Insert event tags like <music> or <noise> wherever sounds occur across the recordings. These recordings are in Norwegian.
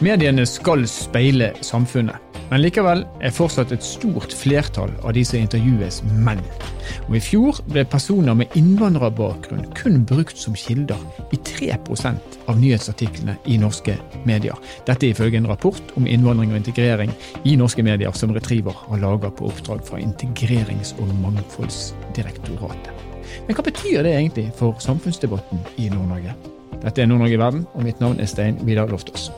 Mediene skal speile samfunnet, men likevel er fortsatt et stort flertall av de som intervjues, menn. Og I fjor ble personer med innvandrerbakgrunn kun brukt som kilder i 3% av nyhetsartiklene i norske medier. Dette ifølge en rapport om innvandring og integrering i norske medier som Retriever har laga på oppdrag fra Integrerings- og mangfoldsdirektoratet. Men hva betyr det egentlig for samfunnsdebatten i Nord-Norge? Dette er Nord-Norge i verden, og mitt navn er Stein Vidar Loftaas.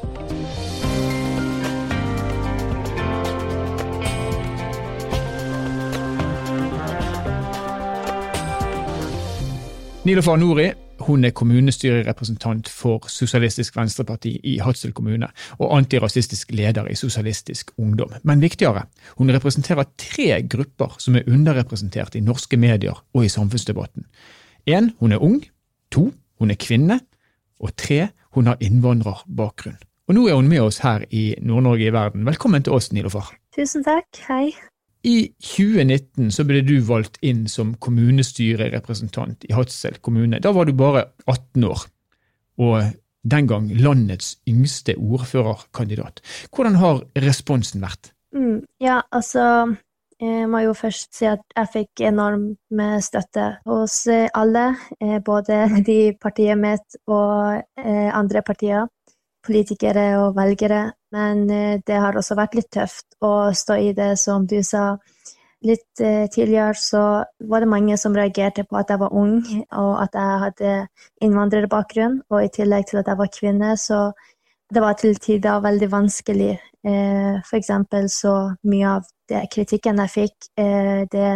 Nilofar Nori hun er kommunestyrerepresentant for Sosialistisk Venstreparti i Hadsel kommune, og antirasistisk leder i Sosialistisk Ungdom. Men viktigere, hun representerer tre grupper som er underrepresentert i norske medier og i samfunnsdebatten. En, hun er ung. To, hun er kvinne. Og tre, hun har innvandrerbakgrunn. Og nå er hun med oss her i Nord-Norge i verden. Velkommen til oss, Nilofar. Tusen takk. Hei. I 2019 så ble du valgt inn som kommunestyrerepresentant i Hadsel kommune. Da var du bare 18 år, og den gang landets yngste ordførerkandidat. Hvordan har responsen vært? Mm, ja, altså jeg må jo først si at jeg fikk enorm støtte hos alle, eh, både <laughs> de partiene mitt og eh, andre partier politikere og velgere, men eh, det har også vært litt tøft å stå i det, som du sa. Litt eh, tidligere så var det mange som reagerte på at jeg var ung, og at jeg hadde innvandrerbakgrunn. Og i tillegg til at jeg var kvinne, så det var til tider veldig vanskelig. Eh, for eksempel så mye av det kritikken jeg fikk, det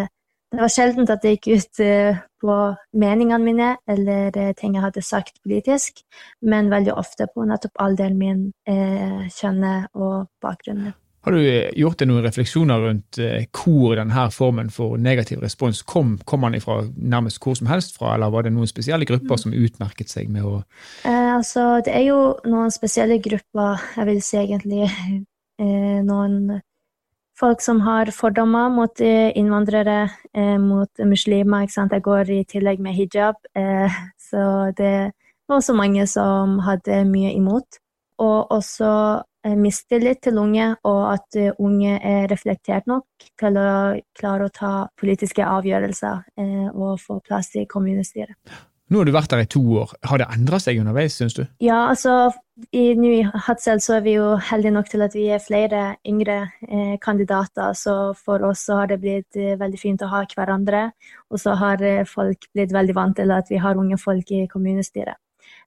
det var sjelden at det gikk ut uh, på meningene mine eller uh, ting jeg hadde sagt politisk, men veldig ofte på nettopp alderen min, uh, kjønnet og bakgrunnen. Har du gjort deg noen refleksjoner rundt hvor denne formen for negativ respons kom? Kom den ifra nærmest hvor som helst fra, eller var det noen spesielle grupper som utmerket seg med å altså, Det er jo noen spesielle grupper, jeg vil si egentlig <laughs> noen folk som har fordommer mot eh, innvandrere, eh, mot muslimer. Jeg går i tillegg med hijab, eh, <laughs> så det var også mange som hadde mye imot. Og også mistillit til unge, og at unge er reflektert nok til å klare å ta politiske avgjørelser og få plass i kommunestyret. Nå har du vært der i to år. Har det endra seg underveis, syns du? Ja, altså i, i Hadsel så er vi jo heldige nok til at vi er flere yngre eh, kandidater, så for oss så har det blitt eh, veldig fint å ha hverandre. Og så har eh, folk blitt veldig vant til at vi har unge folk i kommunestyret.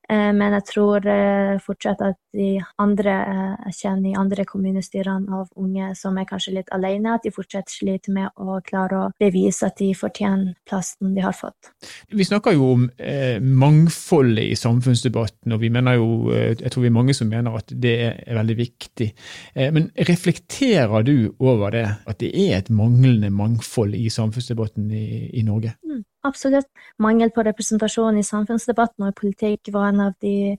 Eh, men jeg tror eh, fortsatt at de andre eh, jeg kjenner i andre kommunestyrene av unge som er kanskje litt alene, at de fortsatt sliter med å klare å bevise at de fortjener plassen de har fått. Vi snakker jo om eh, mangfoldet i samfunnsdebatten, og vi mener jo, jeg tror vi er mange som mener at det er veldig viktig. Eh, men reflekterer du over det, at det er et manglende mangfold i samfunnsdebatten i, i Norge? Mm. Absolutt. Mangel på representasjon i samfunnsdebatten og politikk var en av, de,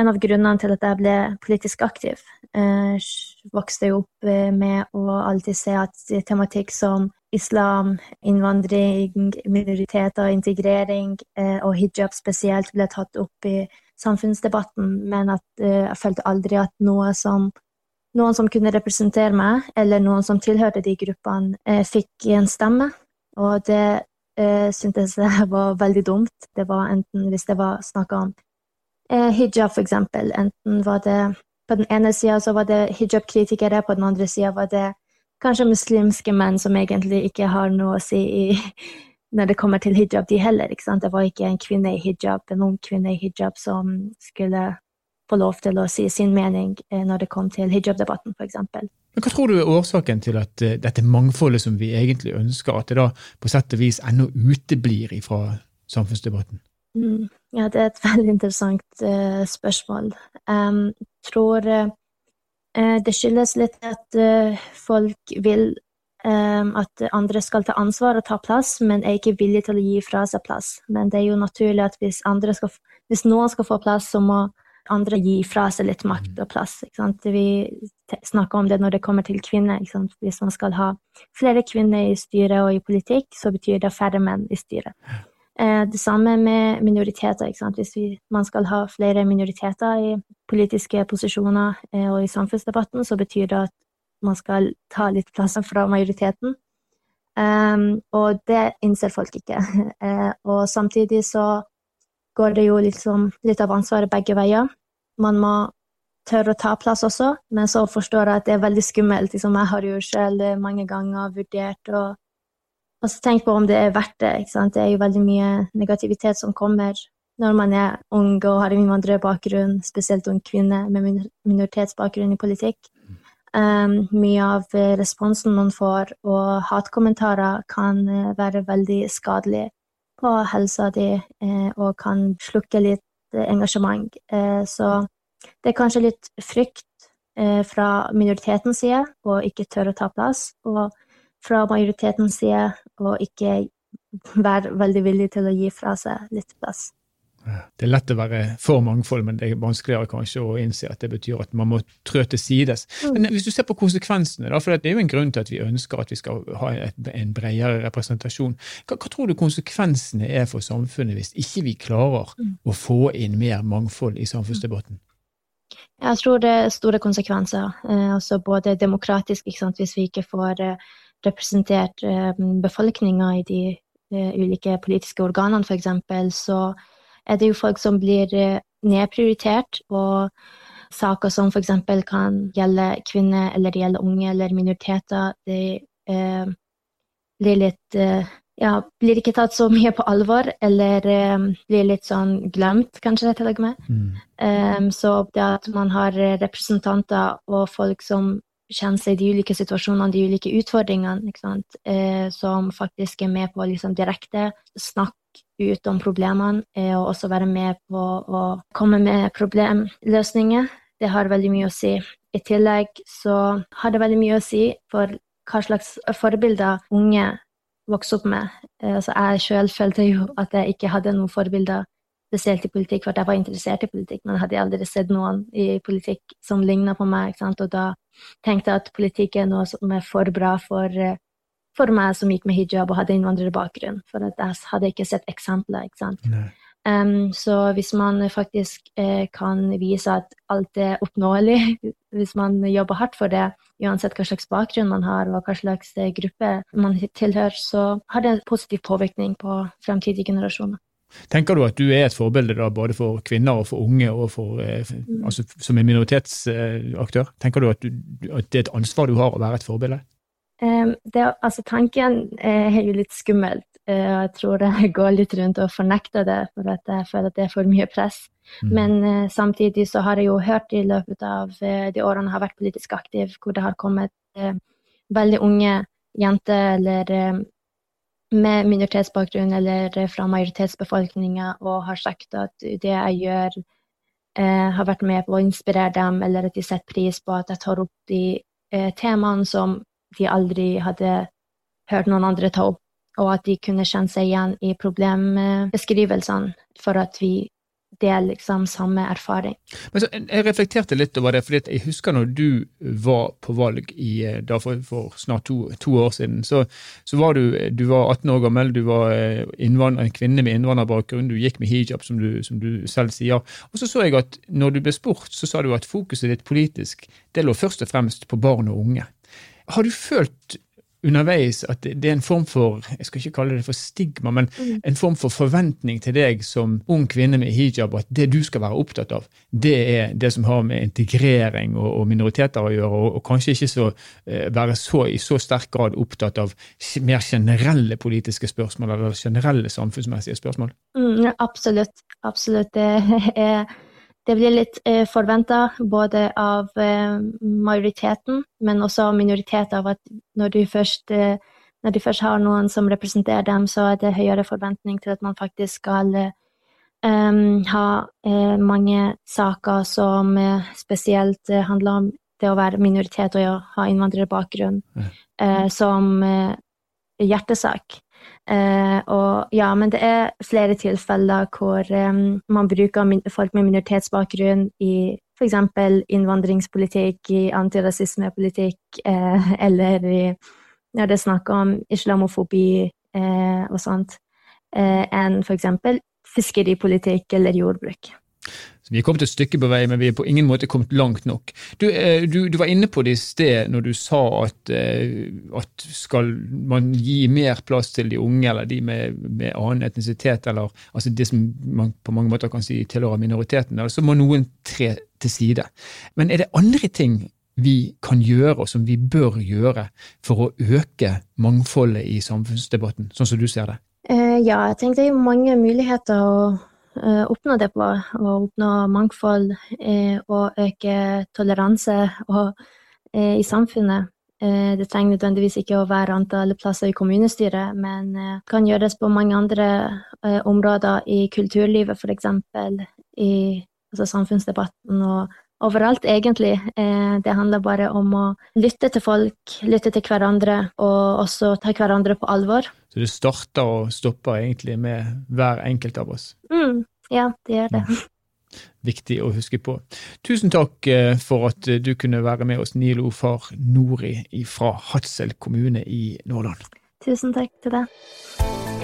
en av grunnene til at jeg ble politisk aktiv. Eh, vokste opp eh, med å alltid se at tematikk som islam, innvandring, minoriteter, integrering eh, og hijab spesielt ble tatt opp i samfunnsdebatten, men at jeg følte aldri at noe som noen som kunne representere meg, eller noen som tilhørte de gruppene, fikk en stemme. Og det eh, syntes det var veldig dumt. Det var enten hvis det var snakk om eh, hijab, eksempel. Enten var det På den ene sida så var det hijab-kritikere, på den andre sida var det kanskje muslimske menn som egentlig ikke har noe å si i, <laughs> når det kommer til hijab, de heller. Det var ikke en kvinne i hijab, en ung kvinne i hijab som skulle få lov til å si sin mening eh, når det kom til hijab-debatten, f.eks. Men Hva tror du er årsaken til at uh, dette mangfoldet som vi egentlig ønsker, at det da på sett og vis ennå uteblir fra samfunnsdebatten? Mm, ja, det er et <laughs> veldig interessant uh, spørsmål. Um, jeg tror uh, det skyldes litt at folk vil um, at andre skal ta ansvar og ta plass, men er ikke villige til å gi fra seg plass. Men det er jo naturlig at hvis, skal, hvis noen skal få plass, så må andre gi fra seg litt makt mm. og plass. Vi snakker om det når det kommer til kvinner. Hvis man skal ha flere kvinner i styret og i politikk, så betyr det færre menn i styret. Det samme med minoriteter. Hvis vi, man skal ha flere minoriteter i politiske posisjoner og i samfunnsdebatten, så betyr det at man skal ta litt plass fra majoriteten. Um, og det innser folk ikke. <laughs> Og samtidig så går det jo liksom litt av ansvaret begge veier. Man må tørre å ta plass også, men så forstår jeg at det er veldig skummelt. Liksom, jeg har jo selv mange ganger vurdert og, og så tenkt på om det er verdt det. Det er jo veldig mye negativitet som kommer når man er ung og har innvandrerbakgrunn, spesielt ung kvinne med minoritetsbakgrunn i politikk. Um, mye av responsen man får, og hatkommentarer, kan uh, være veldig skadelig på helsa di uh, og kan slukke litt uh, engasjement. så det er kanskje litt frykt fra minoritetens side å ikke tørre å ta plass, og fra majoritetens side å ikke være veldig villig til å gi fra seg litt plass. Det er lett å være for mangfold, men det er vanskeligere kanskje å innse at det betyr at man må trø til sides. Mm. Men hvis du ser på konsekvensene, da, for det er jo en grunn til at vi ønsker at vi skal ha en bredere representasjon. Hva, hva, tror du konsekvensene er for samfunnet hvis ikke vi klarer mm. å få inn mer mangfold i samfunnsdebatten? Jeg tror det er store konsekvenser, altså både demokratisk, hvis vi ikke får eh, representert eh, befolkninga i de ulike politiske organene, f.eks., så er det jo folk som blir eh, nedprioritert, og saker som f.eks. kan gjelde kvinner, eller gjelde unge eller minoriteter, det eh, blir litt eh, ja, blir ikke tatt så mye på alvor, eller um, blir litt sånn glemt, kanskje, til og med. Mm. Um, så det at man har representanter og folk som kjenner seg i de ulike situasjonene, de ulike utfordringene, uh, som faktisk er med på liksom, direkte snakk ut om problemene, og også være med på å komme med problemløsninger. Det har veldig mye å si. I tillegg så har det veldig mye å si for hva slags forbilder unge vokser opp med. Altså jeg sjøl følte jo at jeg ikke hadde noen forbilder, spesielt i politikk, for jeg var interessert i politikk, men hadde aldri sett noen i politikk som ligna på meg. Og da tenkte jeg at politikk er noe som er for bra for eh, for meg som gikk med hijab og hadde innvandrerbakgrunn, for jeg hadde ikke sett eksempler. ikke sant? Um, så hvis man faktisk eh, kan vise at alt er oppnåelig, <laughs> hvis man jobber hardt for det, uansett hva slags bakgrunn man har og hva slags eh, gruppe man tilhører, så har det en positiv påvirkning på fremtidige generasjoner. Tenker du at du er et forbilde da, både for kvinner og for unge, og for, eh, mm. altså, som en minoritetsaktør? Tenker du at, du at det er et ansvar du har å være et forbilde? Det, altså, tanken er jo litt skummelt. og jeg tror jeg <laughs> går litt rundt og fornekter det, for at jeg føler at det er for mye press. Mm. Men uh, samtidig så har jeg jo hørt i løpet av de årene jeg har vært politisk aktiv, hvor det har kommet veldig unge jenter eller med minoritetsbakgrunn eller fra majoritetsbefolkninga og har sagt at det jeg gjør, har vært med på å inspirere dem, eller at de setter pris på at jeg tar opp de temaene som de aldri hadde hørt noen andre ta opp, og at de kunne kjenne seg igjen i problembeskrivelsene for at vi deler liksom samme erfaring. Men så, jeg reflekterte litt over det, for jeg husker når du var på valg i, eh, for, for, snart to, to, år siden. Så, så var du, du var 18 år gammel, du var eh, en kvinne med innvandrerbakgrunn, du gikk med hijab, som du, som du, selv sier. Og så så jeg at når du ble spurt, så sa du at fokuset ditt politisk det lå først og fremst på barn og unge. Har du følt underveis at det er en form for jeg skal ikke kalle det for stigma, men mm. en form for forventning til deg som ung kvinne med hijab, at det du skal være opptatt av, det er det som har med integrering og, og minoriteter å gjøre, og, og kanskje ikke så, eh, være så, i så sterk grad opptatt av mer generelle politiske spørsmål eller generelle samfunnsmessige spørsmål? Mm, absolutt. Absolutt. Det <laughs> er det blir litt eh, forventa både av eh, majoriteten, men også av minoriteter, av at når du, først, eh, når de først har noen som representerer dem, så er det høyere forventning til at man faktisk skal um, ha uh, mange saker som uh, spesielt handler om det å være minoritet og å ha innvandrerbakgrunn, som hjertesak. Uh, og ja, men det er flere tilfeller hvor um, man bruker folk med minoritetsbakgrunn i f.eks. innvandringspolitikk, i antirasismepolitikk, uh, <laughs> eller i, når det er snakk om islamofobi uh, og sånt. enn f.eks. fiskeripolitikk eller jordbruk. Så vi er kommet et stykke på vei, men vi er på ingen måte kommet langt nok. Du, eh, du, du var inne på det i sted når du sa at, eh, at, skal man gi mer plass til de unge eller de med, med annen etnisitet, eller altså det som man på mange måter kan si tilhører minoriteten, så må noen tre til side. Men er det andre ting vi kan gjøre, og som vi bør gjøre, for å øke mangfoldet i samfunnsdebatten, sånn som du ser det? Eh, ja, jeg tenker det er mange muligheter å oppnå det på. Å oppnå mangfold eh, og øke toleranse og, eh, i samfunnet. Det trenger nødvendigvis ikke å være antall plasser i kommunestyret, men kan gjøres på mange andre områder i kulturlivet, f.eks. i altså samfunnsdebatten og overalt, egentlig. Det handler bare om å lytte til folk, lytte til hverandre, og også ta hverandre på alvor. Så det starter og stopper egentlig med hver enkelt av oss? Mm, ja, det gjør det. Mm. Viktig å huske på. Tusen takk eh, for at du kunne være med oss, Nilo Far Nori fra Hadsel kommune i Nordland. Tusen takk til deg.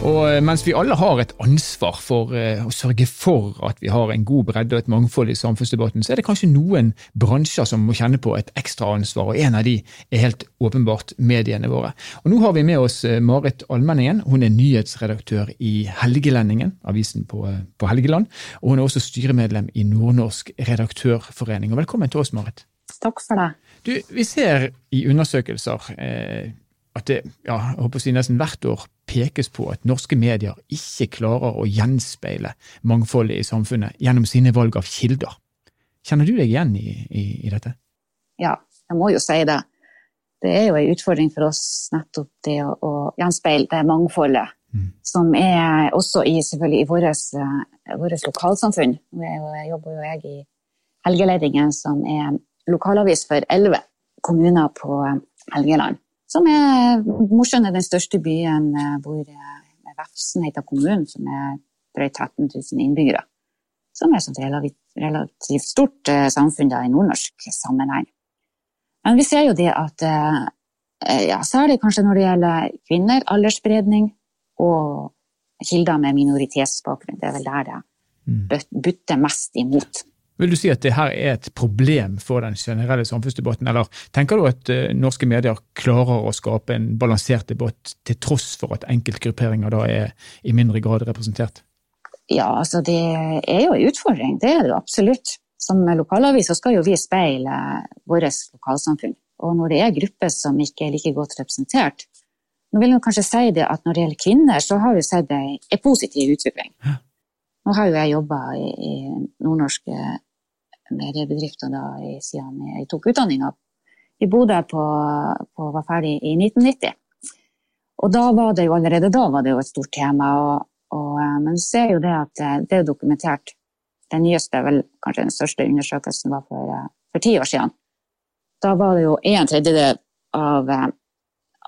Og eh, mens vi alle har et ansvar for uh, å sørge for at vi har en god bredde og et mangfold i samfunnsdebatten, så er det kanskje noen bransjer som må kjenne på et ekstra ansvar, og en av de er helt åpenbart mediene våre. Og Nå har vi med oss uh, Marit Almenningen. Hun er nyhetsredaktør i Helgelendingen, avisen på, på Helgeland. Og hun er også styremedlem i Nordnorsk redaktørforening. Og velkommen til oss, Marit. Takk for det. Du, vi ser i undersøkelser at det ja, jeg håper å si nesten hvert år pekes på at norske medier ikke klarer å gjenspeile mangfoldet i samfunnet gjennom sine valg av kilder. Kjenner du deg igjen i, i, i dette? Ja, jeg må jo si det. Det er jo en utfordring for oss nettopp det å, å gjenspeile det mangfoldet. Mm. Som er også i, selvfølgelig i vårt lokalsamfunn. Jeg jobber jo jeg i Helgeledingen, som er lokalavis for elleve kommuner på Helgeland som er Mosjøen er den største byen eh, hvor eh, Vefsn heter kommunen, som er drøyt 13 000 innbyggere. Som er et relativt, stort uh, samfunn i nordnorsk sammenheng. Men vi ser jo det at ja, særlig kanskje når det gjelder kvinner, aldersspredning og kilder med minoritetsbakgrunn, det er vel der det mm. butter mest imot. Vil du si at det her er et problem for den generelle samfunnsdebatten, eller tenker du at uh, norske medier klarer å skape en balansert debatt til tross for at enkeltgrupperinger da er i mindre grad representert? Ja, altså det er jo en utfordring, det er det absolutt. Som lokalavis så skal jo vi speile vårt lokalsamfunn. Og når det er grupper som ikke er like godt representert, nå vil jeg kanskje si det at når det gjelder kvinner, så har vi sett en positiv utvikling. Nå har jo jeg jobba i, i nordnorske mediebedrifter da, siden jeg tok utdanninga i Bodø på, på, var ferdig i 1990. Og da var det jo allerede da var det jo et stort tema. Og, og, eh, men du ser jo det at eh, det er dokumentert. Den nyeste, vel kanskje den største undersøkelsen, var for, eh, for ti år siden. Da var det jo en tredjedel av,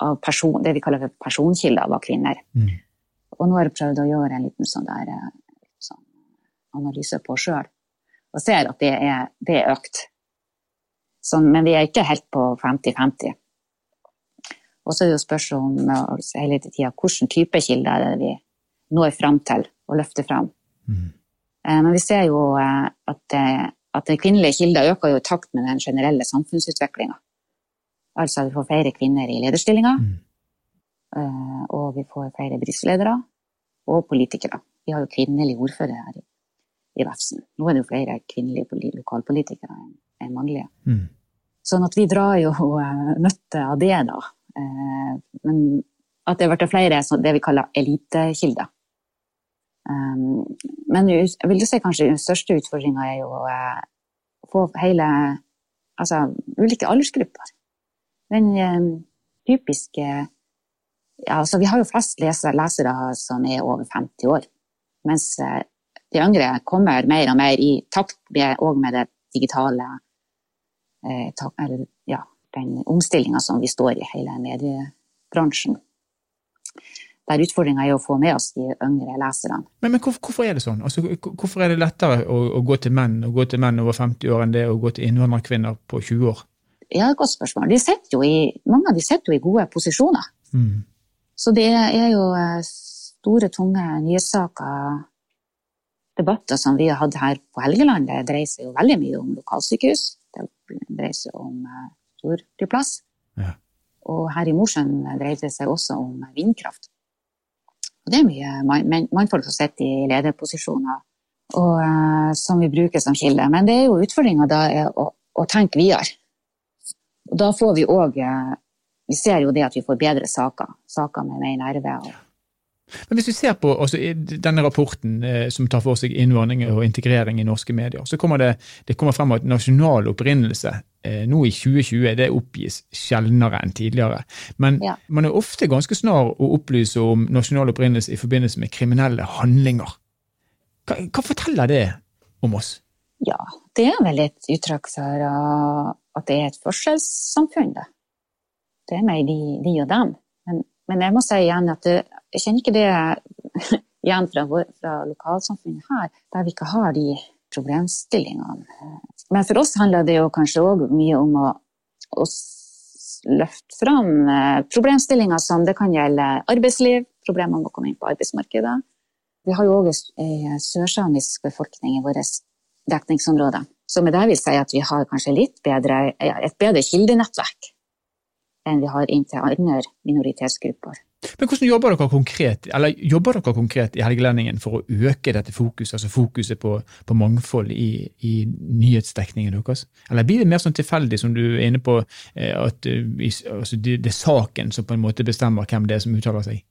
av person, det vi kaller for personkilder, var kvinner. Mm. Og nå har jeg prøvd å gjøre en liten sånn der, sånn analyse på sjøl og ser at det er, det er økt. Så, men vi er ikke helt på 50-50. Og så er det jo spørsmålet hele tida hvilken type kilder er det vi når fram til og løfter fram. Mm. Eh, men vi ser jo at, at, den kvinnelige kilder øker jo i takt med den generelle samfunnsutviklinga. Altså vi får flere kvinner i lederstillinger, mm. og vi får flere bedriftsledere og politikere. Vi har jo kvinnelige ordførere her i i Vefsn. Nå er det jo flere kvinnelige lokalpolitikere enn mannlige. Mm. Sånn at vi drar jo uh, nytte av det, da. Uh, men at det har blitt flere det vi kaller elitekilder. Um, men jeg vil jo si kanskje den største utfordringa er jo å få hele Altså ulike aldersgrupper. Den typiske ja, altså Vi har jo flest lesere, lesere som er over 50 år. Mens de yngre kommer mer og mer i takt med, med det digitale eh, eller, ja, den omstillinga som vi står i, hele mediebransjen. der utfordringa er å få med oss de yngre leserne. Men, men hvorfor, hvorfor, er det sånn? Altså, hvorfor er det lettere å, å, gå til menn å gå til menn over 50 år enn det å gå til innvandrerkvinner på 20 år? Ja, godt spørsmål. De i, mange av de sitter jo i gode posisjoner. Mm. Så det er jo eh, store, tunge nyhetssaker, debatter som vi har hatt her på Helgeland. Det dreier seg jo veldig mye om lokalsykehus. Det dreier seg om uh, storflyplass. Ja. Og her i Mosjøen dreier det seg også om vindkraft. Og det er mye mannfolk som sitter i lederposisjoner og, uh, som vi bruker som kilde. Men det er jo utfordringa da å, å, tenke videre. Og da får vi òg uh, Vi ser jo det at vi får bedre saker. Saker med mer nerve. Og, men hvis vi ser på altså, denne rapporten eh, som tar for seg innvandring og integrering i norske medier, så kommer det, det kommer frem at nasjonal opprinnelse eh, nå i 2020 det oppgis sjeldnere enn tidligere. Men ja. man er ofte ganske snar å opplyse om nasjonal opprinnelse i forbindelse med kriminelle handlinger. Hva, hva forteller det om oss? Ja, det er vel et uttrykk for uh, at det er et forskjellssamfunn. Det, det er mer de, de og dem. Men, men jeg må si igjen at det, jeg kjenner ikke det <laughs> igjen fra, fra lokalsamfunnet her, der vi ikke har de problemstillingene. Men for oss handler det jo kanskje òg mye om å, å løfte fram eh, problemstillinger som det kan gjelde arbeidsliv, problemer med å komme inn på arbeidsmarkedet. Vi har jo òg ei sørsamisk befolkning i vårt dekningsområde. Så med det vil jeg si at vi har kanskje litt bedre, et bedre kildenettverk enn vi har inntil andre minoritetsgrupper. Men hvordan jobber dere konkret eller jobber dere konkret i Helgelendingen for å øke dette fokuset, altså fokuset på, på mangfold i, i, nyhetsdekningen deres? Eller blir det mer sånn tilfeldig, som du er inne på, eh, at eh, altså det, er saken som på en måte bestemmer hvem det er som uttaler seg?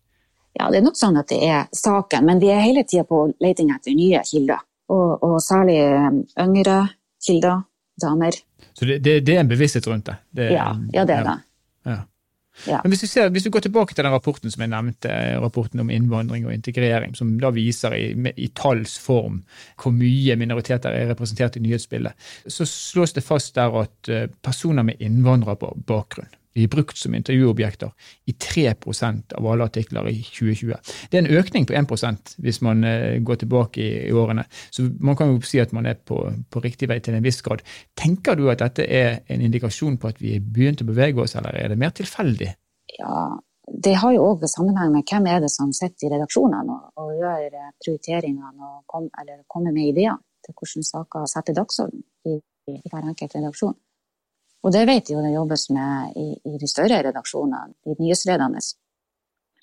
Ja, det er nok sånn at det er saken, men vi er hele tida på leting etter nye kilder. Og, og særlig eh, yngre kilder, damer. Så det, det, det, er en bevissthet rundt det? det ja, ja, det er det. Ja. Men hvis du, ser, hvis du, går tilbake til den rapporten som jeg nevnte, rapporten om innvandring og integrering, som da viser i, i talls form hvor mye minoriteter er representert i nyhetsbildet, så slås det fast der at eh, personer med innvandrerbakgrunn de er brukt som intervjuobjekter i 3% av alle artikler i 2020. Det er en økning på 1% hvis man eh, går tilbake i, i, årene. Så man kan jo si at man er på, på, riktig vei til en viss grad. Tenker du at dette er en indikasjon på at vi er begynt å bevege oss, eller er det mer tilfeldig? Ja, det har jo òg sammenheng med hvem er det som sitter i redaksjonene og, gjør eh, prioriteringene og kom, kommer med ideer til hvordan saker setter dagsorden i, i hver enkelt redaksjon. Og det vet jeg jo det jobbes med i, i de større redaksjonene. De nyhetsledende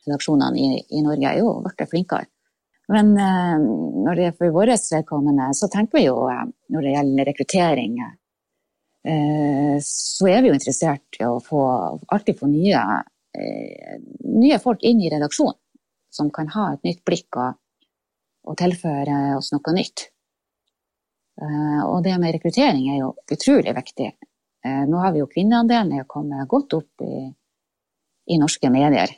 redaksjonene i, i, Norge er jo blitt flinkere. Men eh, når det er for vårt vedkommende, så tenker vi jo eh, når det gjelder rekruttering, eh, så er vi jo interessert i å få, alltid få nye, eh, nye folk inn i redaksjonen. Som kan ha et nytt blikk og, og tilføre oss noe nytt. Eh, og det med rekruttering er jo utrolig viktig. Eh, nå har vi jo kvinneandelen kommet godt opp i, i norske medier.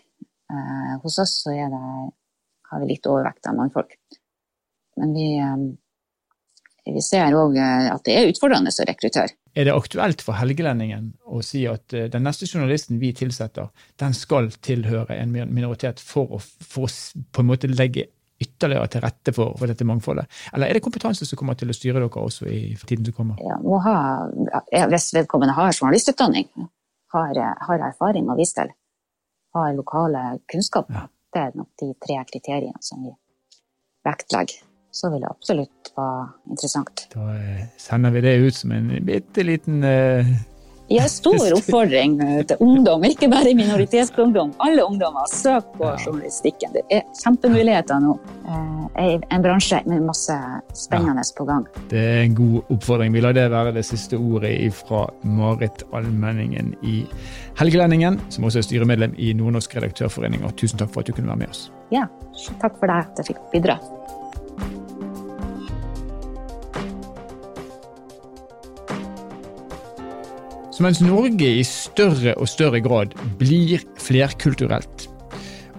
Eh, hos oss så det, har vi litt overvekt av mannfolk. Men vi, eh, vi ser òg at det er utfordrende å rekruttere. Er det aktuelt for Helgelendingen å si at den neste journalisten vi tilsetter, den skal tilhøre en minoritet for å, for å på en måte legge ytterligere til rette for, for, dette mangfoldet? Eller er det kompetanse som kommer til å styre dere også i tiden som kommer? Ja, må ha, hvis vedkommende har journalistutdanning, har, har erfaring å vise til, har lokale kunnskaper, ja. det er nok de tre kriteriene som vi vektlegger. Så vil det absolutt være interessant. Da eh, sender vi det ut som en bitte liten har stor oppfordring til ungdom, ikke bare minoritetsungdom. Alle ungdommer, søk på journalistikken. Det er kjempemuligheter nå. Eh, en bransje med masse spennende på gang. Det er en god oppfordring. Vi lar det være det siste ordet fra Marit Almenningen i Helgelendingen, som også er styremedlem i Nordnorsk redaktørforening. Og tusen takk for at du kunne være med oss. Ja, takk for at jeg fikk bidra. Så mens Norge i større og større grad blir flerkulturelt,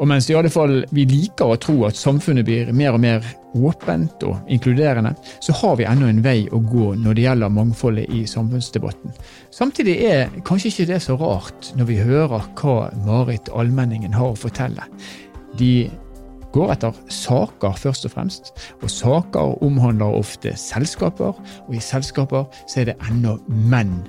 og mens i alle fall vi liker å tro at samfunnet blir mer og mer åpent og inkluderende, så har vi ennå en vei å gå når det gjelder mangfoldet i samfunnsdebatten. Samtidig er kanskje ikke det så rart når vi hører hva Marit Almenningen har å fortelle. De går etter saker, først og fremst. Og saker omhandler ofte selskaper, og i selskaper så er det ennå menn.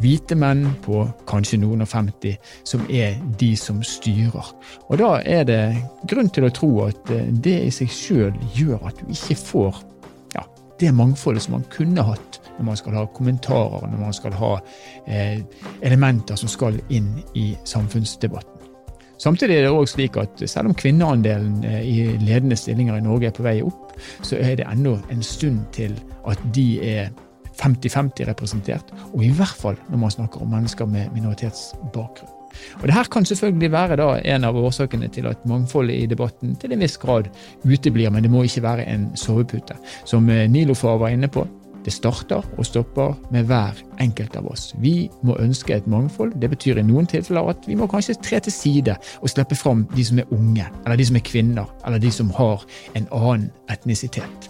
Hvite menn på kanskje noen og 50 som er de som styrer. Og da er det grunn til å tro at eh, det i seg sjøl gjør at du ikke får ja, det mangfoldet som man kunne hatt når man skal ha kommentarer, når man skal ha eh, elementer som skal inn i samfunnsdebatten. Samtidig er det også slik at selv om kvinneandelen eh, i ledende stillinger i Norge er på vei opp, så er det ennå en stund til at de er 50-50 representert, og i hvert fall når man snakker om mennesker med minoritetsbakgrunn. Og det her kan selvfølgelig være en av årsakene til at mangfoldet i debatten til en viss grad uteblir, men det må ikke være en sovepute. Som eh, Nilofar var inne på, det starter og stopper med hver enkelt av oss. Vi må ønske et mangfold. Det betyr i noen tilfeller at vi må kanskje tre til side og slippe fram de som er unge, eller de som er kvinner, eller de som har en annen etnisitet.